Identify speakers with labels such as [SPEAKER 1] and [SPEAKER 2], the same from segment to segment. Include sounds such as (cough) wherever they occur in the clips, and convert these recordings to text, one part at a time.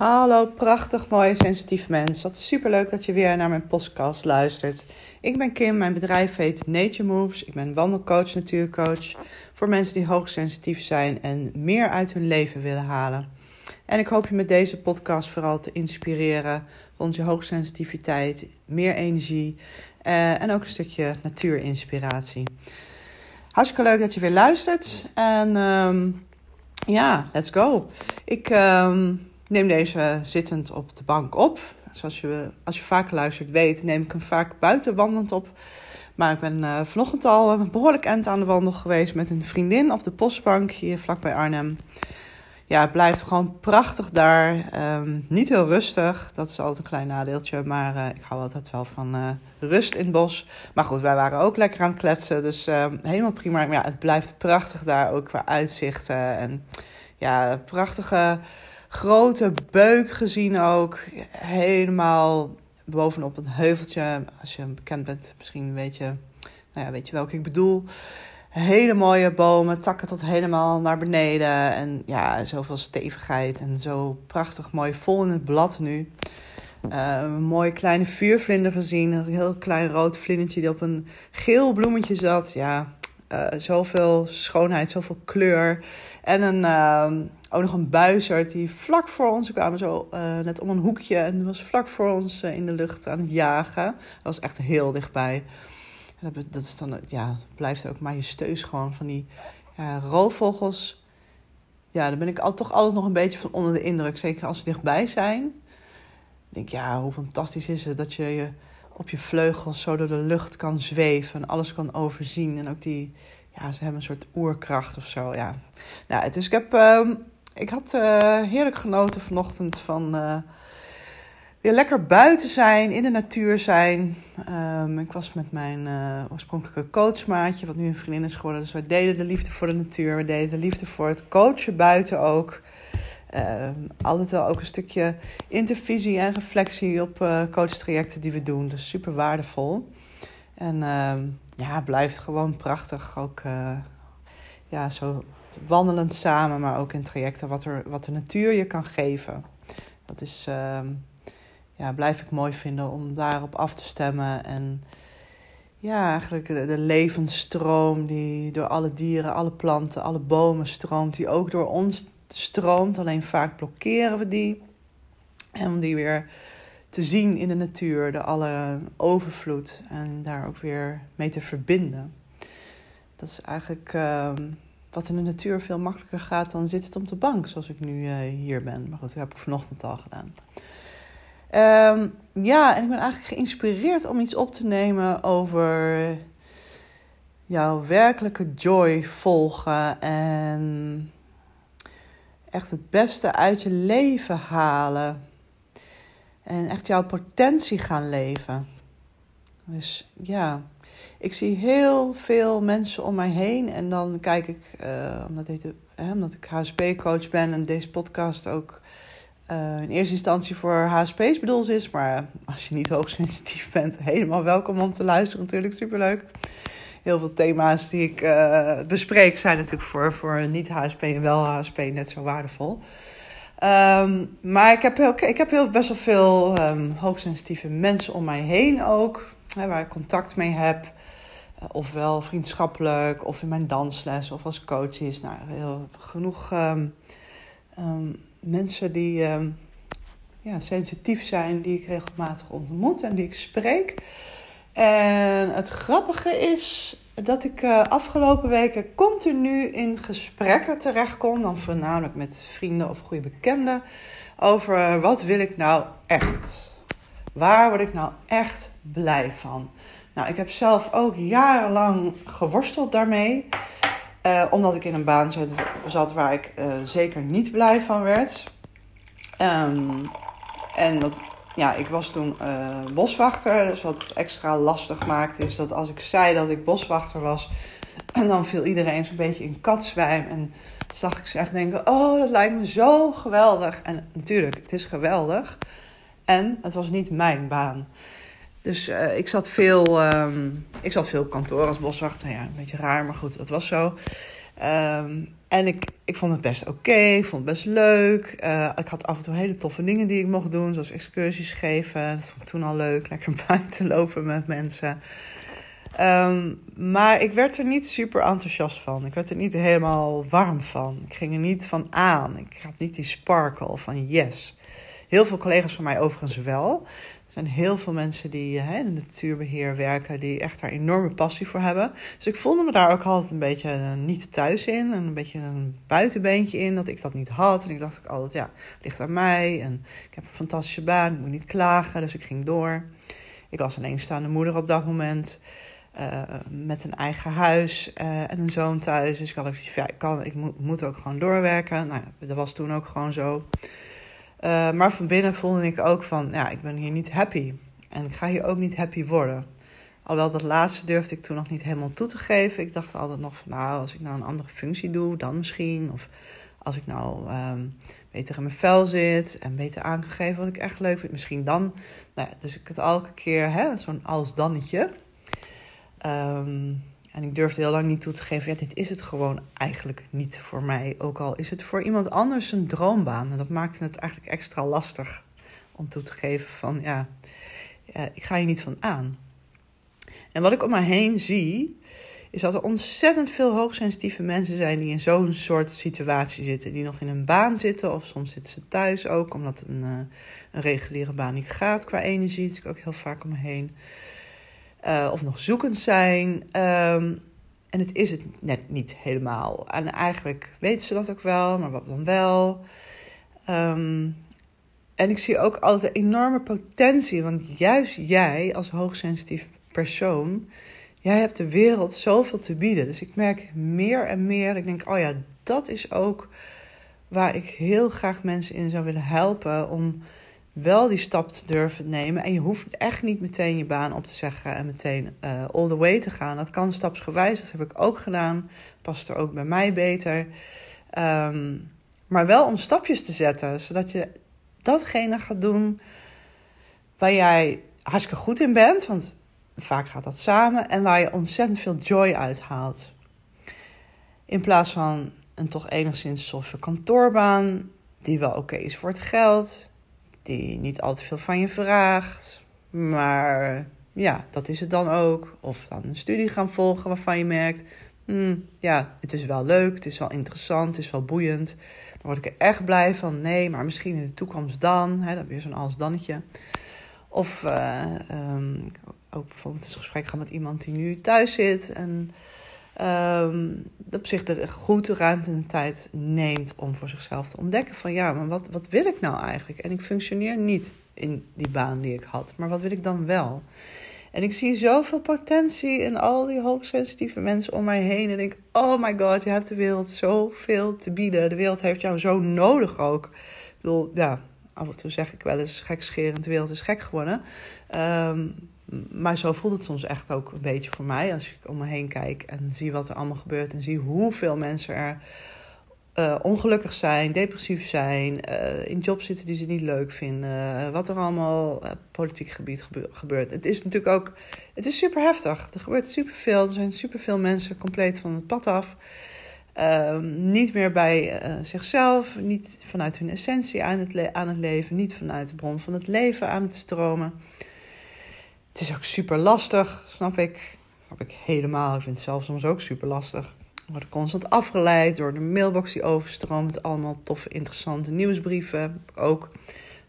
[SPEAKER 1] Hallo, prachtig mooi sensitief mens. Super leuk dat je weer naar mijn podcast luistert. Ik ben Kim, mijn bedrijf heet Nature Moves. Ik ben wandelcoach, natuurcoach voor mensen die hoogsensitief zijn en meer uit hun leven willen halen. En ik hoop je met deze podcast vooral te inspireren rond je hoogsensitiviteit, meer energie eh, en ook een stukje natuurinspiratie. Hartstikke leuk dat je weer luistert. En ehm, ja, let's go. Ik ehm, neem deze zittend op de bank op. Zoals je, als je vaak luistert weet, neem ik hem vaak buiten wandelend op. Maar ik ben uh, vanochtend al een behoorlijk eind aan de wandel geweest met een vriendin op de postbank hier vlakbij Arnhem. Ja, het blijft gewoon prachtig daar. Ehm, niet heel rustig, dat is altijd een klein nadeeltje. Maar uh, ik hou altijd wel van rust in het bos. Maar goed, wij waren ook lekker aan het kletsen. Dus uh, helemaal prima. Maar ja, het blijft prachtig daar ook qua uitzichten. En ja, prachtige grote beuk gezien ook. Helemaal bovenop een heuveltje. Als je bekend bent, misschien weet je, nou ja, weet je welke ik bedoel. Hele mooie bomen, takken tot helemaal naar beneden. En ja, zoveel stevigheid en zo prachtig mooi, vol in het blad nu. Uh, een mooie kleine vuurvlinder gezien. Een heel klein rood vlindertje die op een geel bloemetje zat. Ja, uh, zoveel schoonheid, zoveel kleur. En een, uh, ook nog een buizerd die vlak voor ons kwam, zo uh, net om een hoekje. En was vlak voor ons in de lucht aan het jagen. Dat was echt heel dichtbij. Dat, dat is dan, ja, blijft ook majesteus gewoon van die roofvogels. Ja, daar ben ik al, toch altijd nog een beetje van onder de indruk. Zeker als ze dichtbij zijn. Ik denk, ja, hoe fantastisch is het dat je je op je vleugels zo door de lucht kan zweven en alles kan overzien. En ook die, ja, ze hebben een soort oerkracht of zo. Ja. Nou, dus ik heb, uh, ik had uh, heerlijk genoten vanochtend van uh, weer lekker buiten zijn, in de natuur zijn. Um, ik was met mijn uh, oorspronkelijke coachmaatje, wat nu een vriendin is geworden. Dus wij deden de liefde voor de natuur, we deden de liefde voor het coachen buiten ook. Uh, altijd wel ook een stukje intervisie en reflectie op uh, coachtrajecten die we doen. Dus super waardevol. En uh, ja, blijft gewoon prachtig. Ook ja, zo wandelend samen, maar ook in trajecten wat, er, wat de natuur je kan geven. Dat is, ehm, ja, blijf ik mooi vinden om daarop af te stemmen. En ja, eigenlijk de, de levensstroom die door alle dieren, alle planten, alle bomen stroomt, die ook door ons stroomt. Alleen vaak blokkeren we die. En om die weer te zien in de natuur, de alle overvloed. En daar ook weer mee te verbinden. Dat is eigenlijk uh, wat in de natuur veel makkelijker gaat dan zitten op de bank, zoals ik nu uh, hier ben. Maar goed, dat heb ik vanochtend al gedaan. Um, ja, en ik ben eigenlijk geïnspireerd om iets op te nemen over jouw werkelijke joy volgen en echt het beste uit je leven halen. En echt jouw potentie gaan leven. Dus ja, ik zie heel veel mensen om mij heen. En dan kijk ik, uh, omdat, ik, hè, omdat ik HSP-coach ben en deze podcast ook uh, in eerste instantie voor HSP's bedoeld is. Maar als je niet hoogsensitief bent, helemaal welkom om te luisteren. Natuurlijk superleuk heel veel thema's die ik uh, bespreek zijn natuurlijk voor, voor niet-HSP en wel HSP net zo waardevol. Um, maar ik heb, heel, ik heb heel best wel veel um, hoogsensitieve mensen om mij heen ook, waar ik contact mee heb. Uh, ofwel vriendschappelijk, of in mijn dansles, of als coach is. Nou, heel, genoeg um, mensen die ja, sensitief zijn, die ik regelmatig ontmoet en die ik spreek. En het grappige is dat ik uh, afgelopen weken continu in gesprekken terechtkom, dan voornamelijk met vrienden of goede bekenden, over wat wil ik nou echt? Waar word ik nou echt blij van? Nou, ik heb zelf ook jarenlang geworsteld daarmee. Uh, omdat ik in een baan zat, waar ik uh, zeker niet blij van werd. Um, en dat ja, ik was toen uh, boswachter. Dus wat het extra lastig maakte is dat als ik zei dat ik boswachter was... (clears throat) en dan viel iedereen zo'n beetje in katzwijm. En zag ik ze echt denken, oh, dat lijkt me zo geweldig. En natuurlijk, het is geweldig. En het was niet mijn baan. Dus uh, ik, zat veel, um, ik zat veel kantoor als boswachter. Ja, een beetje raar, maar goed, dat was zo. Um, En ik, ik vond het best oké, ik vond het best leuk. Eh, ik had af en toe hele toffe dingen die ik mocht doen, zoals excursies geven. Dat vond ik toen al leuk, lekker (laughs) buiten lopen met mensen. Ehm, maar ik werd er niet super enthousiast van. Ik werd er niet helemaal warm van. Ik ging er niet van aan. Ik had niet die sparkle van yes. Heel veel collega's van mij overigens wel. Er zijn heel veel mensen die uh, in de natuurbeheer werken, die echt daar enorme passie voor hebben. Dus ik voelde me daar ook altijd een beetje uh, niet thuis in. En een beetje een buitenbeentje in dat ik dat niet had. En ik dacht ook altijd, ja, het ligt aan mij. En ik heb een fantastische baan, ik moet niet klagen. Dus ik ging door. Ik was alleenstaande moeder op dat moment. Uh, met een eigen huis en een zoon thuis. Dus ik had ik, kan, ik moet, moet ook gewoon doorwerken. Nou, dat was toen ook gewoon zo. Uh, maar van binnen voelde ik ook van, ja, ik ben hier niet happy. En ik ga hier ook niet happy worden. Alhoewel dat laatste durfde ik toen nog niet helemaal toe te geven. Ik dacht altijd nog van, nou, als ik nou een andere functie doe, dan misschien. Of als ik nou um, beter in mijn vel zit en beter aangegeven wat ik echt leuk vind, misschien dan. Nou ja, dus ik het elke keer, hè, zo'n als-dannetje. Um, en ik durfde heel lang niet toe te geven, dit is het gewoon eigenlijk niet voor mij. Ook al is het voor iemand anders een droombaan. En dat maakte het eigenlijk extra lastig om toe te geven van, ja, ik ga hier niet van aan. En wat ik om me heen zie, is dat er ontzettend veel hoogsensitieve mensen zijn die in zo'n soort situatie zitten. Die nog in een baan zitten, of soms zitten ze thuis ook, omdat een, uh, een reguliere baan niet gaat qua energie. Dat ik ook heel vaak om me heen. Uh, of nog zoekend zijn. Um, en het is het net niet helemaal. En eigenlijk weten ze dat ook wel, maar wat dan wel? Um, en ik zie ook altijd een enorme potentie. Want juist jij als hoogsensitief persoon, jij hebt de wereld zoveel te bieden. Dus ik merk meer en meer. Ik denk, oh ja, dat is ook waar ik heel graag mensen in zou willen helpen. Om wel die stap te durven nemen. En je hoeft echt niet meteen je baan op te zeggen en meteen uh, all the way te gaan. Dat kan stapsgewijs, dat heb ik ook gedaan. Past er ook bij mij beter. Um, maar wel om stapjes te zetten, zodat je datgene gaat doen waar jij hartstikke goed in bent. Want vaak gaat dat samen. En waar je ontzettend veel joy uit haalt. In plaats van een toch enigszins soffe kantoorbaan, die wel oké is voor het geld die niet al te veel van je vraagt. Maar ja, dat is het dan ook. Of dan een studie gaan volgen waarvan je merkt: hmm, ja, het is wel leuk, het is wel interessant, het is wel boeiend. Dan word ik er echt blij van. Nee, maar misschien in de toekomst dan. Hè, dat weer zo'n als-dannetje. Of uh, um, ook bijvoorbeeld een gesprek gaan met iemand die nu thuis zit en um, op zich de goed ruimte en tijd neemt om voor zichzelf te ontdekken van ja, maar wat, wat wil ik nou eigenlijk? En ik functioneer niet in die baan die ik had, maar wat wil ik dan wel? En ik zie zoveel potentie in al die hoogsensitieve mensen om mij heen. En ik denk, oh my god, je hebt de wereld zoveel te bieden. De wereld heeft jou zo nodig ook. Ik bedoel, ja, af en toe zeg ik wel eens gekscherend, de wereld is gek geworden. Um, maar zo voelt het soms echt ook een beetje voor mij. Als ik om me heen kijk en zie wat er allemaal gebeurt. En zie hoeveel mensen er uh, ongelukkig zijn, depressief zijn. Uh, in jobs zitten die ze niet leuk vinden. Uh, wat er allemaal politiek gebied gebeurt. Het is natuurlijk ook. Het is super heftig. Er gebeurt superveel. Er zijn superveel mensen compleet van het pad af. Ehm, niet meer bij zichzelf, niet vanuit hun essentie aan het, aan het leven, niet vanuit de bron van het leven aan het stromen. Het is ook super lastig, snap ik. Snap ik helemaal. Ik vind het zelf soms ook super lastig. We worden constant afgeleid door de mailbox die overstroomt allemaal toffe, interessante nieuwsbrieven. Ook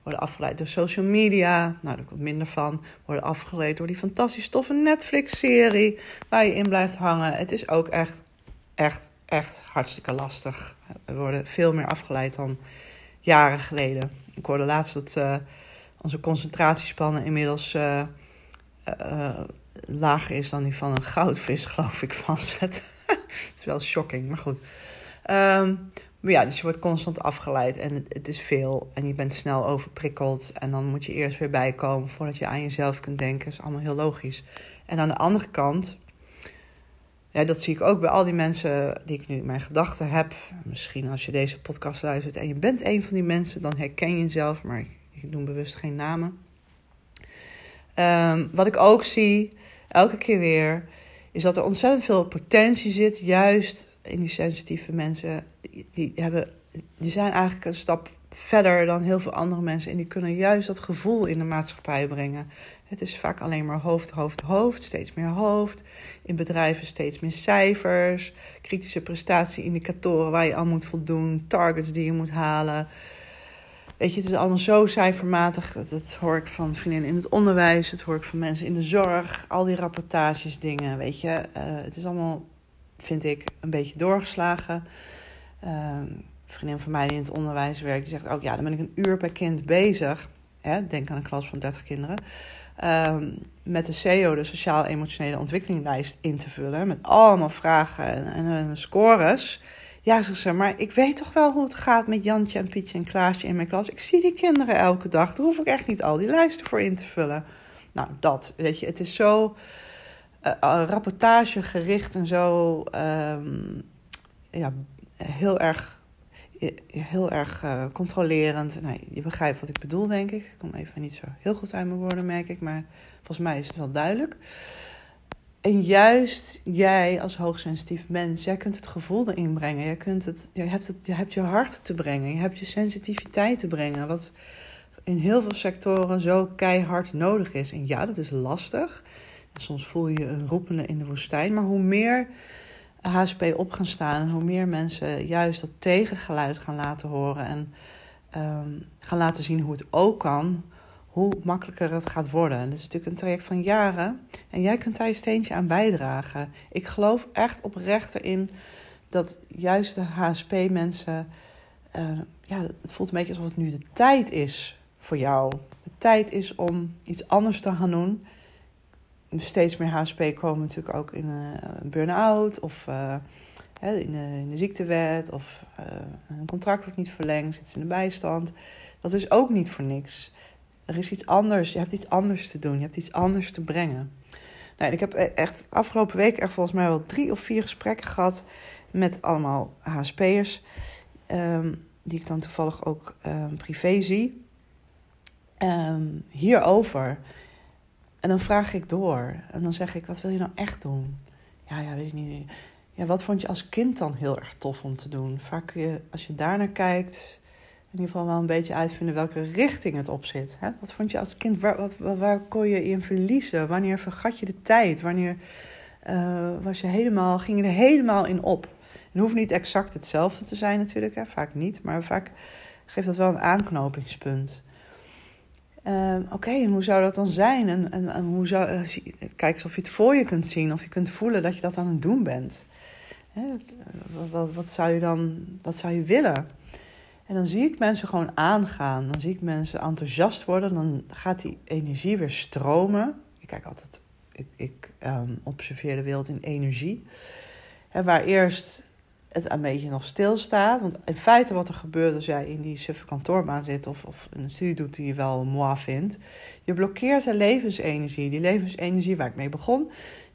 [SPEAKER 1] worden afgeleid door social media. Nou, daar wat minder van. Worden afgeleid door die fantastisch toffe Netflix-serie waar je in blijft hangen. Het is ook echt, echt, echt hartstikke lastig. We worden veel meer afgeleid dan jaren geleden. Ik hoorde laatst dat uh, onze concentratiespannen inmiddels... Uh, uh, lager is dan die van een goudvis, (laughs) geloof ik, van zet. het is wel shocking, maar goed. Um, maar ja, dus je wordt constant afgeleid en het, het, is veel. En je bent snel overprikkeld. En dan moet je eerst weer bijkomen voordat je aan jezelf kunt denken. Dat is allemaal heel logisch. En aan de andere kant, ja, dat zie ik ook bij al die mensen die ik nu in mijn gedachten heb. Misschien als je deze podcast luistert en je bent een van die mensen, dan herken je jezelf. Maar ik, ik noem bewust geen namen. Um, wat ik ook zie, elke keer weer, is dat er ontzettend veel potentie zit, juist in die sensitieve mensen, die, hebben, die zijn eigenlijk een stap verder dan heel veel andere mensen. En die kunnen juist dat gevoel in de maatschappij brengen. Het is vaak alleen maar hoofd, hoofd, hoofd, steeds meer hoofd. In bedrijven steeds meer cijfers, kritische prestatieindicatoren waar je aan moet voldoen, targets die je moet halen. Weet je, het is allemaal zo cijfermatig. Dat hoor ik van vriendinnen in het onderwijs, dat hoor ik van mensen in de zorg. Al die rapportages, dingen, weet je. Uh, het is allemaal, vind ik, een beetje doorgeslagen. Uh, een vriendin van mij die in het onderwijs werkt, die zegt ook... ja, dan ben ik een uur per kind bezig. Hè, denk aan een klas van 30 kinderen. Uh, met de CEO, de Sociaal-Emotionele Ontwikkelinglijst, in te vullen. Met allemaal vragen en, en, en scores... Ja, zegt ze, maar ik weet toch wel hoe het gaat met Jantje en Pietje en Klaasje in mijn klas. Ik zie die kinderen elke dag. Daar hoef ik echt niet al die lijsten voor in te vullen. Nou, dat, weet je, het is zo uh, rapportagegericht en zo um, ja, heel erg, heel erg uh, controlerend. Nou, je begrijpt wat ik bedoel, denk ik. Ik kom even niet zo heel goed uit mijn woorden, merk ik. Maar volgens mij is het wel duidelijk. En juist jij als hoogsensitief mens, jij kunt het gevoel erin brengen. Jij, kunt het, jij, hebt het, je hebt je hart te brengen. Je hebt je sensitiviteit te brengen. Wat in heel veel sectoren zo keihard nodig is. En ja, dat is lastig. Soms voel je een roepende in de woestijn. Maar hoe meer HSP op gaan staan en hoe meer mensen juist dat tegengeluid gaan laten horen en um, gaan laten zien hoe het ook kan, hoe makkelijker het gaat worden. En dat is natuurlijk een traject van jaren. En jij kunt daar je steentje aan bijdragen. Ik geloof echt oprecht erin dat juist de HSP-mensen. Uh, ja, het voelt een beetje alsof het nu de tijd is voor jou. De tijd is om iets anders te gaan doen. Steeds meer HSP komen natuurlijk ook in een burn-out of uh, in, de, in ziektewet. Of een contract wordt niet verlengd, zit ze in de bijstand. Dat is ook niet voor niks. Er is iets anders. Je hebt iets anders te doen. Je hebt iets anders te brengen. Nou, ik heb e- echt afgelopen week echt volgens mij wel drie of vier gesprekken gehad met allemaal HSP'ers. Ehm, die ik dan toevallig ook um, privé zie. Um, hierover. En dan vraag ik door. En dan zeg ik, wat wil je nou echt doen? Ja, ja, weet ik niet. Ja, wat vond je als kind dan heel erg tof om te doen? Vaak als je daarnaar kijkt, in ieder geval wel een beetje uitvinden welke richting het op zit. Hè? Wat vond je als kind, waar, wat, waar kon je in verliezen? Wanneer vergat je de tijd? Wanneer uh, was je helemaal, ging je er helemaal in op? Het hoeft niet exact hetzelfde te zijn natuurlijk, hè? vaak niet. Maar vaak geeft dat wel een aanknopingspunt. Uh, Oké, en hoe zou dat dan zijn? En, hoe zou, uh, kijk eens of je het voor je kunt zien, of je kunt voelen dat je dat aan het doen bent. Hè? Wat, wat, wat, zou je dan, wat zou je willen? En dan zie ik mensen gewoon aangaan. Dan zie ik mensen enthousiast worden. Dan gaat die energie weer stromen. Ik kijk altijd, ik, ik um, observeer de wereld in energie. En waar eerst het een beetje nog stilstaat. Want in feite wat er gebeurt als jij in die suffe kantoorbaan zit... of, of een studie doet die je wel moi vindt... je blokkeert de levensenergie. Die levensenergie waar ik mee begon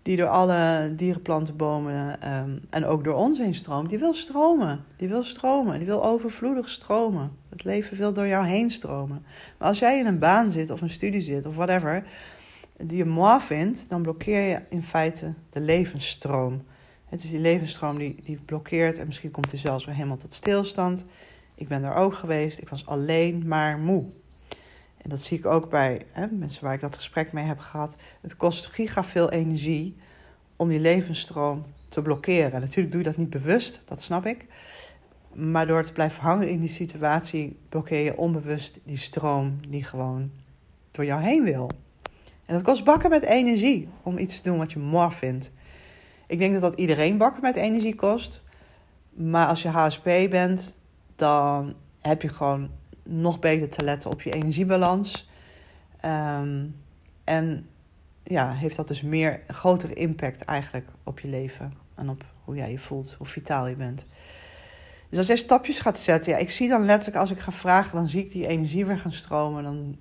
[SPEAKER 1] die door alle dieren, planten, bomen um, en ook door ons heen stroomt, die wil stromen. Die wil stromen. Die wil overvloedig stromen. Het leven wil door jou heen stromen. Maar als jij in een baan zit of een studie zit of whatever, die je moi vindt, dan blokkeer je in feite de levensstroom. Het is die levensstroom die, die blokkeert en misschien komt hij zelfs weer helemaal tot stilstand. Ik ben daar ook geweest. Ik was alleen maar moe. En dat zie ik ook bij hè, mensen waar ik dat gesprek mee heb gehad. Het kost giga veel energie om die levensstroom te blokkeren. Natuurlijk doe je dat niet bewust, dat snap ik. Maar door te blijven hangen in die situatie blokkeer je onbewust die stroom die gewoon door jou heen wil. En dat kost bakken met energie om iets te doen wat je mooi vindt. Ik denk dat dat iedereen bakken met energie kost. Maar als je HSP bent, dan heb je gewoon nog beter te letten op je energiebalans. Um, en ja, heeft dat dus meer, grotere impact eigenlijk op je leven. En op hoe jij je voelt, hoe vitaal je bent. Dus als jij stapjes gaat zetten, ja, ik zie dan letterlijk als ik ga vragen, dan zie ik die energie weer gaan stromen. Dan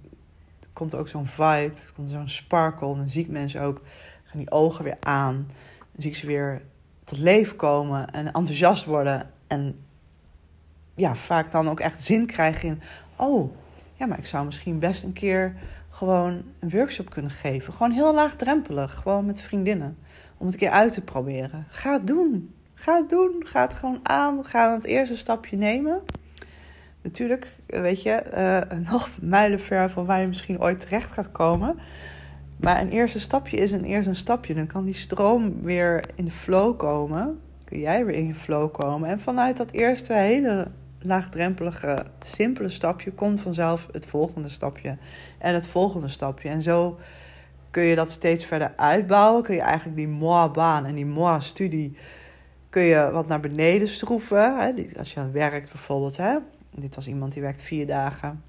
[SPEAKER 1] komt er ook zo'n vibe, komt zo'n sparkle. Dan zie ik mensen ook, gaan die ogen weer aan. Dan zie ik ze weer tot leven komen en enthousiast worden. En ja, vaak dan ook echt zin krijgen in... oh, ja, maar ik zou misschien best een keer gewoon een workshop kunnen geven. Gewoon heel laagdrempelig, gewoon met vriendinnen. Om het een keer uit te proberen. Ga het doen. Ga het doen. Ga het gewoon aan. Ga het eerste stapje nemen. Natuurlijk, weet je, uh, (laughs) nog mijlenver van waar je misschien ooit terecht gaat komen. Maar een eerste stapje is een eerste stapje. Dan kan die stroom weer in de flow komen. Kun jij weer in je flow komen. En vanuit dat eerste hele laagdrempelige, simpele stapje komt vanzelf het volgende stapje. En het volgende stapje. En zo kun je dat steeds verder uitbouwen. Kun je eigenlijk die moi-baan en die moi-studie... kun je wat naar beneden schroeven. Hè? Als je werkt bijvoorbeeld. Hè? Dit was iemand die werkt vier dagen.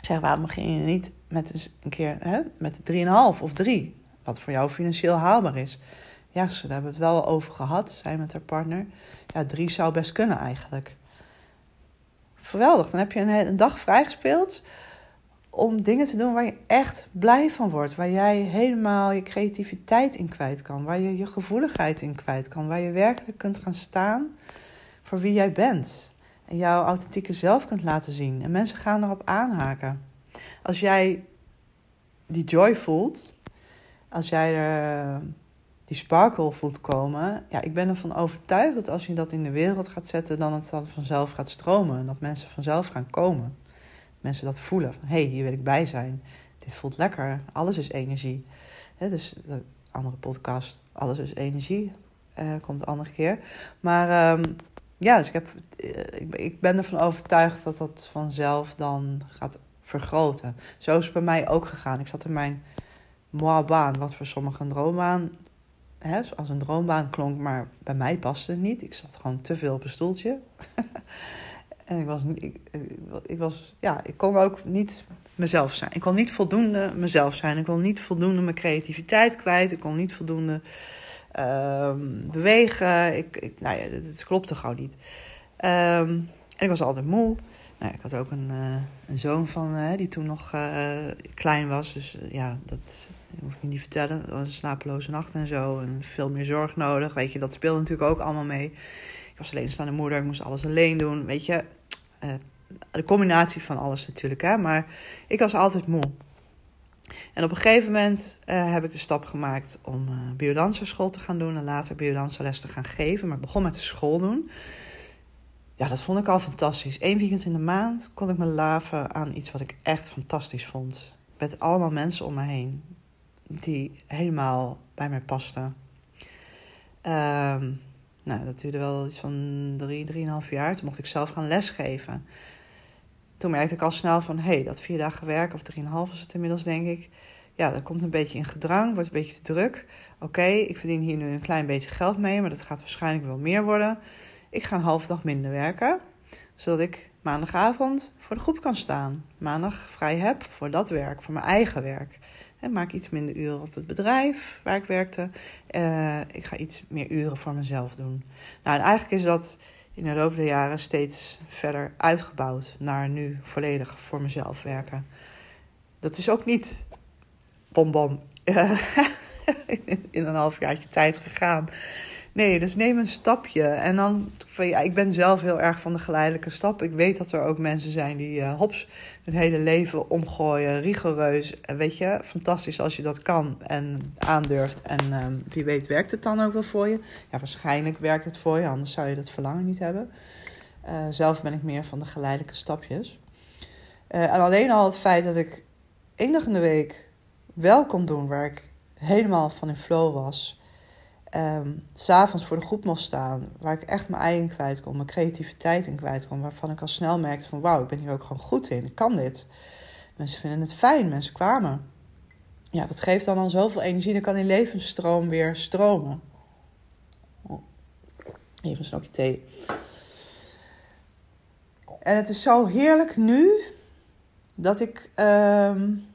[SPEAKER 1] Zeg, waarom begin je niet met een keer hè? met 3,5 of 3? Wat voor jou financieel haalbaar is. Ja, ze hebben het wel over gehad, zij met haar partner. Ja, drie zou best kunnen eigenlijk. Geweldig, dan heb je een, een dag vrijgespeeld om dingen te doen waar je echt blij van wordt. Waar jij helemaal je creativiteit in kwijt kan. Waar je je gevoeligheid in kwijt kan. Waar je werkelijk kunt gaan staan voor wie jij bent. En jouw authentieke zelf kunt laten zien. En mensen gaan erop aanhaken. Als jij die joy voelt. Als jij er die sparkle voelt komen. Ja, ik ben ervan overtuigd dat als je dat in de wereld gaat zetten, dan het dan vanzelf gaat stromen. En dat mensen vanzelf gaan komen. Mensen dat voelen. Hé, hey, hier wil ik bij zijn. Dit voelt lekker. Alles is energie. dus de andere podcast, alles is energie. Uh, komt de andere keer. Maar ehm, ja, dus ik, heb, eh, ik ben ervan overtuigd dat dat vanzelf dan gaat vergroten. Zo is het bij mij ook gegaan. Ik zat in mijn moi-baan, wat voor sommigen een droombaan hè, als een droombaan klonk, maar bij mij paste het niet. Ik zat gewoon te veel op een stoeltje. (laughs) en ik was, ik, ik, was, ja, ik kon ook niet mezelf zijn. Ik kon niet voldoende mezelf zijn. Ik kon niet voldoende mijn creativiteit kwijt. Ik kon niet voldoende uh, bewegen. Ik, ik, nou ja, het, klopte gewoon niet. Um, en ik was altijd moe. Nou, ik had ook een, uh, een zoon van, uh, die toen nog klein was. Dus ja, dat hoef ik niet vertellen. Een slapeloze nacht en zo. En veel meer zorg nodig. Weet je, dat speelde natuurlijk ook allemaal mee. Ik was alleenstaande moeder, ik moest alles alleen doen. Weet je, uh, de combinatie van alles natuurlijk. Hè? Maar ik was altijd moe. En op een gegeven moment uh, heb ik de stap gemaakt om uh, biodanserschool te gaan doen. En later biodanserles te gaan geven. Maar ik begon met de school doen. Ja, dat vond ik al fantastisch. Eén weekend in de maand kon ik me laven aan iets wat ik echt fantastisch vond. Met allemaal mensen om me heen die helemaal bij mij paste. Um, nou, dat duurde wel iets van drie, drieënhalf jaar. Toen mocht ik zelf gaan lesgeven. Toen merkte ik al snel van, hé, hey, dat vier dagen werk, of drieënhalf is het inmiddels, denk ik. Ja, dat komt een beetje in gedrang, wordt een beetje te druk. Oké, ik verdien hier nu een klein beetje geld mee, maar dat gaat waarschijnlijk wel meer worden. Ik ga een halve dag minder werken, zodat ik maandagavond voor de groep kan staan. Maandag vrij heb voor dat werk, voor mijn eigen werk. En maak iets minder uren op het bedrijf waar ik werkte. Uh, ik ga iets meer uren voor mezelf doen. Nou, en eigenlijk is dat in de loop der jaren steeds verder uitgebouwd naar nu volledig voor mezelf werken. Dat is ook niet bom bom (laughs) in een halfjaartje tijd gegaan. Nee, dus neem een stapje. En dan, ja, ik ben zelf heel erg van de geleidelijke stap. Ik weet dat er ook mensen zijn die uh, hops hun hele leven omgooien, rigoureus. En weet je, fantastisch als je dat kan en aandurft. En um, wie weet werkt het dan ook wel voor je. Ja, waarschijnlijk werkt het voor je, anders zou je dat verlangen niet hebben. Uh, zelf ben ik meer van de geleidelijke stapjes. Uh, en alleen al het feit dat ik één dag in de week wel kon doen waar ik helemaal van in flow was um, s'avonds voor de groep mocht staan, waar ik echt mijn eigen kwijt kon, mijn creativiteit in kwijt kon, waarvan ik al snel merkte van wauw, ik ben hier ook gewoon goed in, ik kan dit. Mensen vinden het fijn, mensen kwamen. Ja, dat geeft dan al zoveel energie, dan kan die levensstroom weer stromen. Even een slokje thee. En het is zo heerlijk nu dat ik. Um,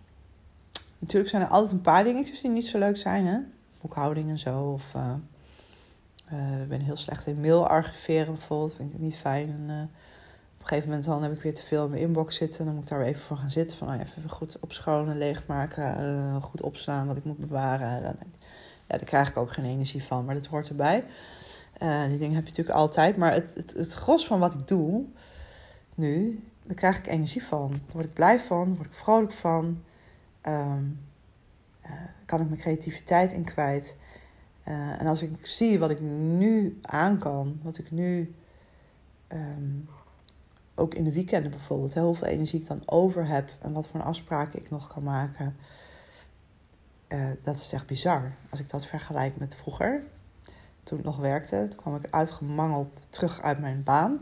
[SPEAKER 1] natuurlijk zijn er altijd een paar dingetjes die niet zo leuk zijn, hè? Boekhouding en zo. Of uh, ben heel slecht in mail archiveren bijvoorbeeld. Vind ik het niet fijn. En, uh, op een gegeven moment dan heb ik weer te veel in mijn inbox zitten. Dan moet ik daar weer even voor gaan zitten. Van oh, even goed opschonen, leegmaken, goed opslaan wat ik moet bewaren. Dan, ja, daar krijg ik ook geen energie van, maar dat hoort erbij. die dingen heb je natuurlijk altijd. Maar het, het, het gros van wat ik doe nu, daar krijg ik energie van. Daar word ik blij van, daar word ik vrolijk van. Um, kan ik mijn creativiteit in kwijt. en als ik zie wat ik nu aan kan, wat ik nu ehm, ook in de weekenden bijvoorbeeld, heel veel energie ik dan over heb en wat voor afspraken ik nog kan maken, dat is echt bizar. Als ik dat vergelijk met vroeger, toen ik nog werkte, toen kwam ik uitgemangeld terug uit mijn baan.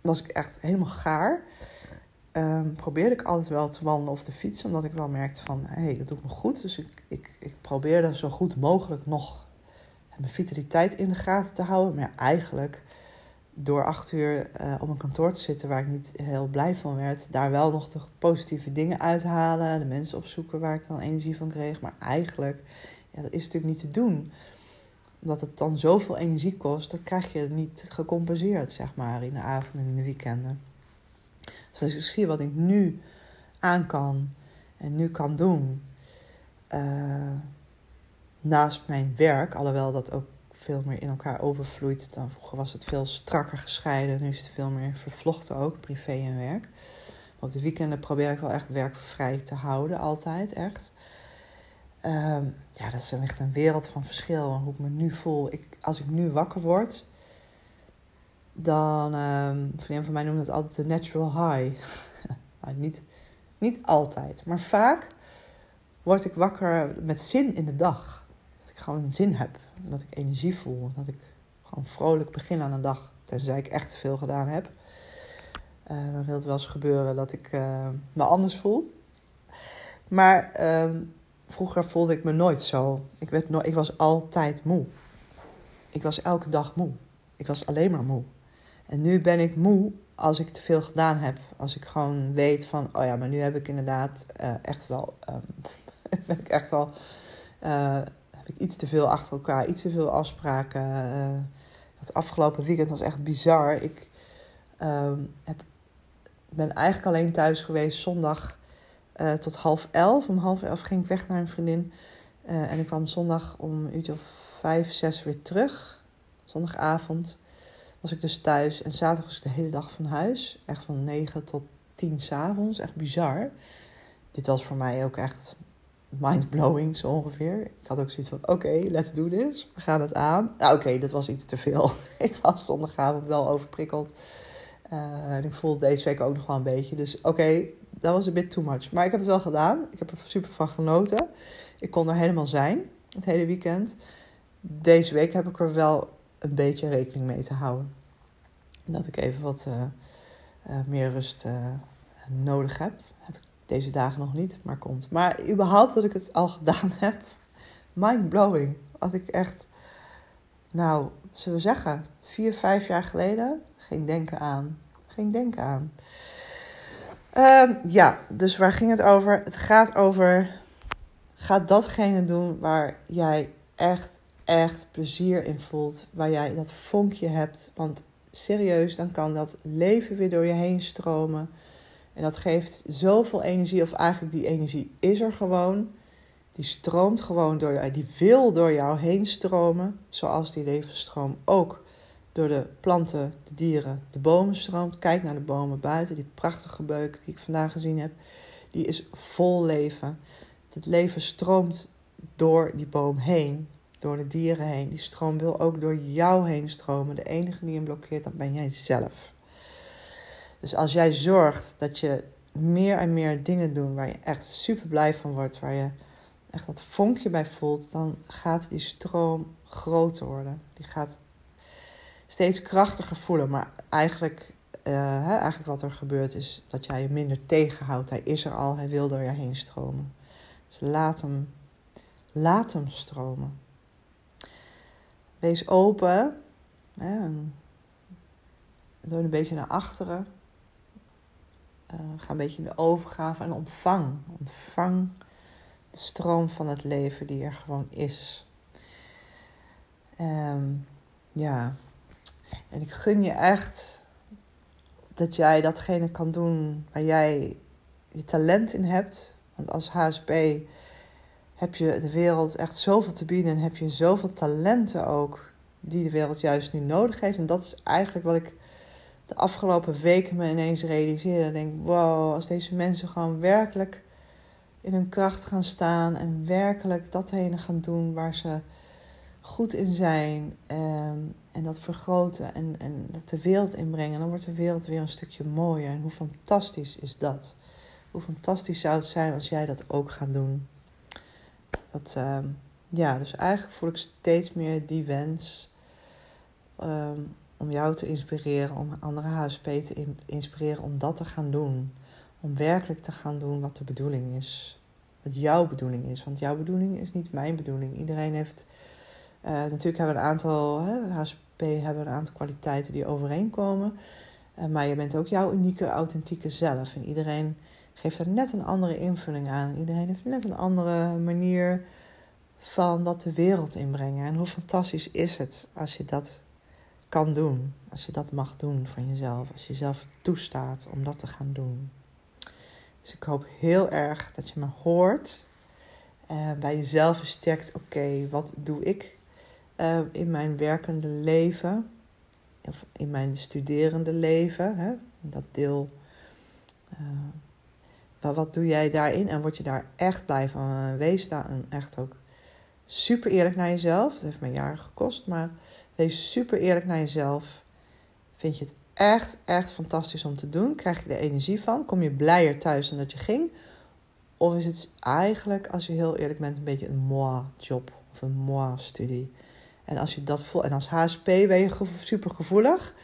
[SPEAKER 1] Was ik echt helemaal gaar. Um, probeerde ik altijd wel te wandelen of te fietsen, omdat ik wel merkte van, hey, dat doet me goed. Dus ik, ik, ik probeerde zo goed mogelijk nog mijn vitaliteit in de gaten te houden. Maar eigenlijk, door acht uur uh, op een kantoor te zitten waar ik niet heel blij van werd, daar wel nog de positieve dingen uithalen, de mensen opzoeken waar ik dan energie van kreeg. Maar eigenlijk, ja, dat is natuurlijk niet te doen omdat het dan zoveel energie kost, dat krijg je niet gecompenseerd, zeg maar, in de avond en in de weekenden. Dus ik zie wat ik nu aan kan en nu kan doen, uh, naast mijn werk, alhoewel dat ook veel meer in elkaar overvloeit. Dan vroeger was het veel strakker gescheiden, nu is het veel meer vervlochten ook, privé en werk. Op de weekenden probeer ik wel echt werkvrij te houden, altijd echt. Ehm, ja, dat is echt een wereld van verschil. Hoe ik me nu voel. Ik, als ik nu wakker word, dan. Um, vriendin van mij noemt het altijd de natural high. (laughs) nou, niet, niet altijd, maar vaak word ik wakker met zin in de dag. Dat ik gewoon zin heb. Dat ik energie voel. Dat ik gewoon vrolijk begin aan een dag. Tenzij ik echt veel gedaan heb. Uh, dan wil het wel eens gebeuren dat ik uh, me anders voel. Maar um, vroeger voelde ik me nooit zo. Ik, werd no ik was altijd moe. Ik was elke dag moe. Ik was alleen maar moe. En nu ben ik moe als ik te veel gedaan heb. Als ik gewoon weet van, oh ja, maar nu heb ik inderdaad uh, echt wel, um, (laughs) ben ik echt wel, uh, heb ik iets te veel achter elkaar, iets te veel afspraken. Uh, het afgelopen weekend was echt bizar. Ik um, heb, ben eigenlijk alleen thuis geweest zondag tot half elf. Om half elf ging ik weg naar een vriendin. En ik kwam zondag om een uurtje of vijf, zes weer terug. Zondagavond was ik dus thuis. En zaterdag was ik de hele dag van huis. Echt van negen tot tien s'avonds. Echt bizar. Dit was voor mij ook echt mindblowing zo ongeveer. Ik had ook zoiets van, oké, let's do this. We gaan het aan. Nou, oké, dat was iets te veel. (laughs) ik was zondagavond wel overprikkeld. Uh, en ik voelde deze week ook nog wel een beetje. Dus oké, dat was een bit too much. Maar ik heb het wel gedaan. Ik heb er super van genoten. Ik kon er helemaal zijn, het hele weekend. Deze week heb ik er wel een beetje rekening mee te houden. Dat ik even wat uh, uh, meer rust uh, nodig heb. Heb ik deze dagen nog niet, maar komt. Maar überhaupt dat ik het al gedaan (laughs) heb. Mind blowing. Had ik echt, nou, zullen we zeggen, vier, vijf jaar geleden geen denken aan. Geen denken aan. Uh, ja, dus waar ging het over? Het gaat over. Ga datgene doen waar jij echt, echt plezier in voelt. Waar jij dat vonkje hebt. Want serieus, dan kan dat leven weer door je heen stromen. En dat geeft zoveel energie, of eigenlijk die energie is er gewoon. Die stroomt gewoon door jou, die wil door jou heen stromen. Zoals die levensstroom ook door de planten, de dieren, de bomen stroomt. Kijk naar de bomen buiten, die prachtige beuk die ik vandaag gezien heb. Die is vol leven. Het leven stroomt door die boom heen, door de dieren heen. Die stroom wil ook door jou heen stromen. De enige die hem blokkeert, dat ben jij zelf. Dus als jij zorgt dat je meer en meer dingen doet waar je echt super blij van wordt, waar je echt dat vonkje bij voelt, dan gaat die stroom groter worden. Die gaat steeds krachtiger voelen. Maar eigenlijk, hè, eigenlijk wat er gebeurt is dat jij je minder tegenhoudt. Hij is er al, hij wil door je heen stromen. Dus laat hem, laat hem stromen. Wees open. Hè, doe een beetje naar achteren. Uh, ga een beetje in de overgave en ontvang. Ontvang de stroom van het leven die er gewoon is. Um, ja, en ik gun je echt dat jij datgene kan doen waar jij je talent in hebt. Want als HSP heb je de wereld echt zoveel te bieden en heb je zoveel talenten ook die de wereld juist nu nodig heeft. En dat is eigenlijk wat ik de afgelopen weken me ineens realiseerde. Ik denk, wow, als deze mensen gewoon werkelijk in hun kracht gaan staan en werkelijk datgene gaan doen waar ze goed in zijn ehm, en dat vergroten en, en dat de wereld inbrengen, dan wordt de wereld weer een stukje mooier. En hoe fantastisch is dat? Hoe fantastisch zou het zijn als jij dat ook gaat doen? Dat, ehm, ja, dus eigenlijk voel ik steeds meer die wens ehm, om jou te inspireren, om andere HSP te inspireren om dat te gaan doen. Om werkelijk te gaan doen wat de bedoeling is. Wat jouw bedoeling is. Want jouw bedoeling is niet mijn bedoeling. Iedereen heeft. Uh, natuurlijk hebben een aantal. Hè, HSP hebben een aantal kwaliteiten die overeenkomen. Uh, maar je bent ook jouw unieke, authentieke zelf. En iedereen geeft er net een andere invulling aan. Iedereen heeft net een andere manier van dat de wereld inbrengen. En hoe fantastisch is het als je dat kan doen. Als je dat mag doen van jezelf. Als je jezelf toestaat om dat te gaan doen. Dus ik hoop heel erg dat je me hoort. En bij jezelf versterkt, oké, wat doe ik uh, in mijn werkende leven? Of in mijn studerende leven? Hè? Dat deel. Maar wat doe jij daarin? En word je daar echt blij van? Wees daar en echt ook super eerlijk naar jezelf. Het heeft me jaren gekost, maar wees super eerlijk naar jezelf. Vind je het echt, echt fantastisch om te doen? Krijg je er energie van? Kom je blijer thuis dan dat je ging? Of is het eigenlijk, als je heel eerlijk bent, een beetje een moi-job of een moi-studie? En als je dat voelt, en als HSP ben je super gevoelig.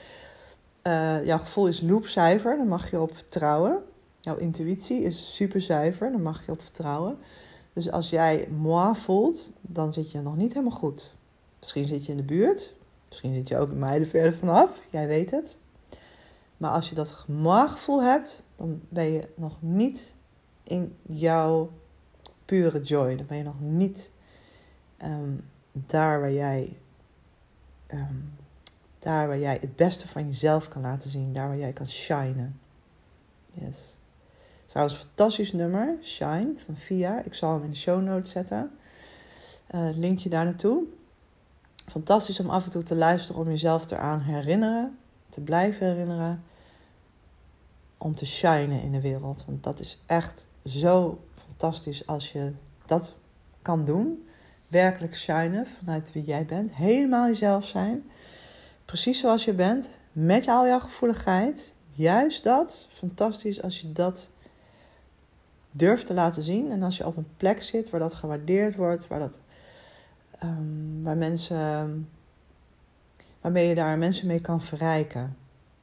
[SPEAKER 1] Uh, jouw gevoel is loopcijfer, daar mag je op vertrouwen. Jouw intuïtie is super zuiver, daar mag je op vertrouwen. Dus als jij moi voelt, dan zit je nog niet helemaal goed. Misschien zit je in de buurt, misschien zit je ook in mijden verder vanaf, jij weet het. Maar als je dat moi-gevoel hebt, dan ben je nog niet in jouw pure joy. Dan ben je nog niet um, daar waar jij um, daar waar jij het beste van jezelf kan laten zien, daar waar jij kan shinen. Yes. Trouwens, fantastisch nummer, Shine van Via. Ik zal hem in de show notes zetten. Uh, linkje daar naartoe. Fantastisch om af en toe te luisteren, om jezelf eraan herinneren, te blijven herinneren. Om te shinen in de wereld. Want dat is echt zo fantastisch als je dat kan doen. Werkelijk shinen vanuit wie jij bent. Helemaal jezelf zijn. Precies zoals je bent. Met al jouw gevoeligheid. Juist dat. Fantastisch als je dat durft te laten zien. En als je op een plek zit waar dat gewaardeerd wordt, waar, dat, um, waar mensen, waarmee je daar mensen mee kan verrijken.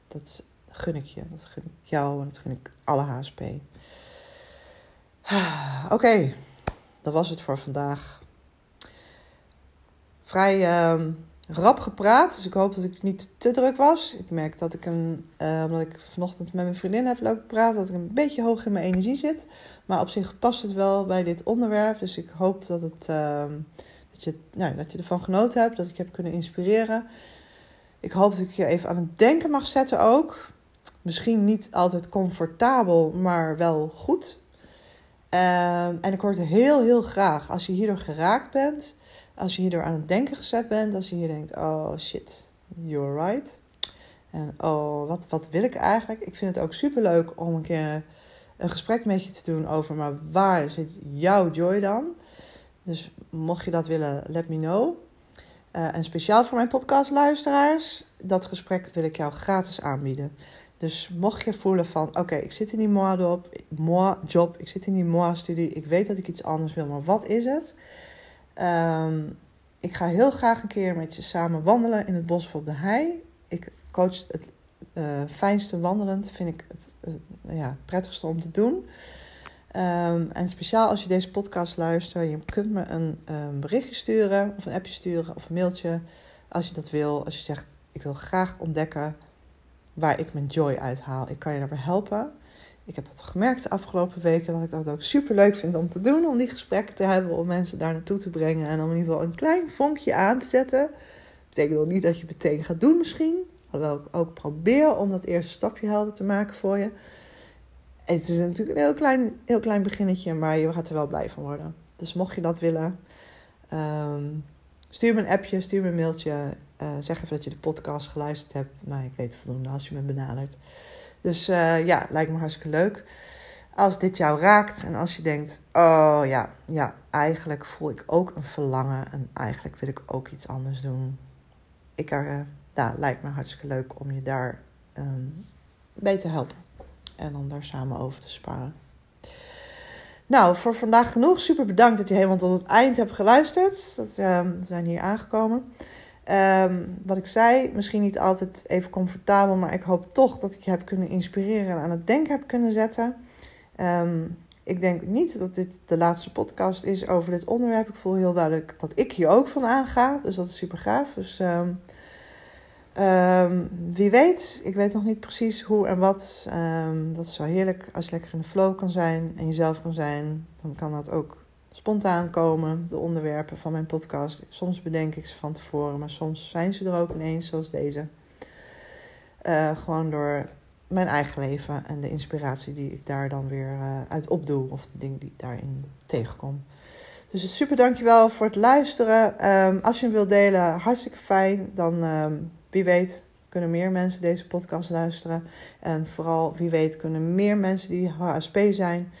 [SPEAKER 1] Dat gun ik je, dat gun ik jou en dat gun ik alle HSP. Oké, dat was het voor vandaag. Vrij um, rap gepraat. Dus ik hoop dat ik niet te druk was. Ik merk dat ik een, uh, omdat ik vanochtend met mijn vriendin heb lopen praten, dat ik een beetje hoog in mijn energie zit. Maar op zich past het wel bij dit onderwerp. Dus ik hoop dat, het, uh, dat, je, nou, dat je ervan genoten hebt, dat ik heb kunnen inspireren. Ik hoop dat ik je even aan het denken mag zetten ook. Misschien niet altijd comfortabel, maar wel goed. Uh, en ik hoor het heel, heel graag als je hierdoor geraakt bent als je hierdoor aan het denken gezet bent, als je hier denkt: oh shit, you're right. En oh, wat, wat wil ik eigenlijk? Ik vind het ook super leuk om een keer een gesprek met je te doen over, maar waar zit jouw joy dan? Dus mocht je dat willen, let me know. Uh, en speciaal voor mijn podcastluisteraars, dat gesprek wil ik jou gratis aanbieden. Dus mocht je voelen van, oké, ik zit in die moi-job, moi job, ik zit in die moi-studie, ik weet dat ik iets anders wil, maar wat is het? Um, ik ga heel graag een keer met je samen wandelen in het bos of op de hei. Ik coach het uh, fijnste wandelend, vind ik het uh, ja, prettigste om te doen. Um, en speciaal als je deze podcast luistert, je kunt me een um, berichtje sturen of een appje sturen of een mailtje als je dat wil. Als je zegt, ik wil graag ontdekken waar ik mijn joy uithaal. Ik kan je daarbij helpen. Ik heb het gemerkt de afgelopen weken dat ik dat ook super leuk vind om te doen. Om die gesprekken te hebben, om mensen daar naartoe te brengen. En om in ieder geval een klein vonkje aan te zetten. Betekent nog niet dat je meteen gaat doen misschien. Hoewel ik ook probeer om dat eerste stapje helder te maken voor je. Het is natuurlijk een heel klein, heel klein beginnetje, maar je gaat er wel blij van worden. Dus mocht je dat willen, um, stuur me een appje, stuur me een mailtje. Uh, zeg even dat je de podcast geluisterd hebt. Nou, ik weet voldoende als je me benadert. Dus uh, ja, lijkt me hartstikke leuk. Als dit jou raakt en als je denkt: oh ja, ja, eigenlijk voel ik ook een verlangen en eigenlijk wil ik ook iets anders doen. Ik, uh, ja, lijkt me hartstikke leuk om je daar um, bij te helpen en om daar samen over te sparen. Nou, voor vandaag genoeg. Super bedankt dat je helemaal tot het eind hebt geluisterd. Dat, um, we zijn hier aangekomen. Um, wat ik zei, misschien niet altijd even comfortabel, maar ik hoop toch dat ik je heb kunnen inspireren en aan het denken heb kunnen zetten. Um, ik denk niet dat dit de laatste podcast is over dit onderwerp. Ik voel heel duidelijk dat ik hier ook van aanga, dus dat is super gaaf. Dus um, wie weet, ik weet nog niet precies hoe en wat. dat is zo heerlijk als je lekker in de flow kan zijn en jezelf kan zijn. Dan kan dat ook spontaan komen, de onderwerpen van mijn podcast. Soms bedenk ik ze van tevoren, maar soms zijn ze er ook ineens, zoals deze. Uh, gewoon door mijn eigen leven en de inspiratie die ik daar dan weer uh, uit opdoe, of de dingen die ik daarin tegenkom. Dus super dankjewel voor het luisteren. Um, als je hem wilt delen, hartstikke fijn. Dan um, wie weet kunnen meer mensen deze podcast luisteren. En vooral wie weet kunnen meer mensen die HSP zijn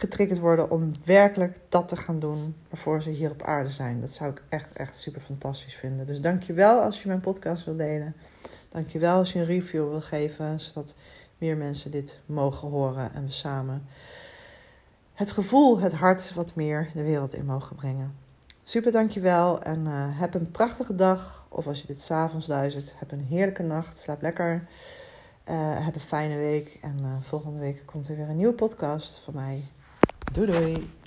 [SPEAKER 1] getriggerd worden om werkelijk dat te gaan doen waarvoor ze hier op aarde zijn. Dat zou ik echt, echt super fantastisch vinden. Dus dankjewel als je mijn podcast wil delen. Dankjewel als je een review wil geven, zodat meer mensen dit mogen horen en we samen het gevoel, het hart wat meer de wereld in mogen brengen. Super dankjewel en uh, heb een prachtige dag. Of als je dit s'avonds luistert, heb een heerlijke nacht. Slaap lekker. Uh, heb een fijne week. En uh, volgende week komt er weer een nieuwe podcast van mij. Doei doei!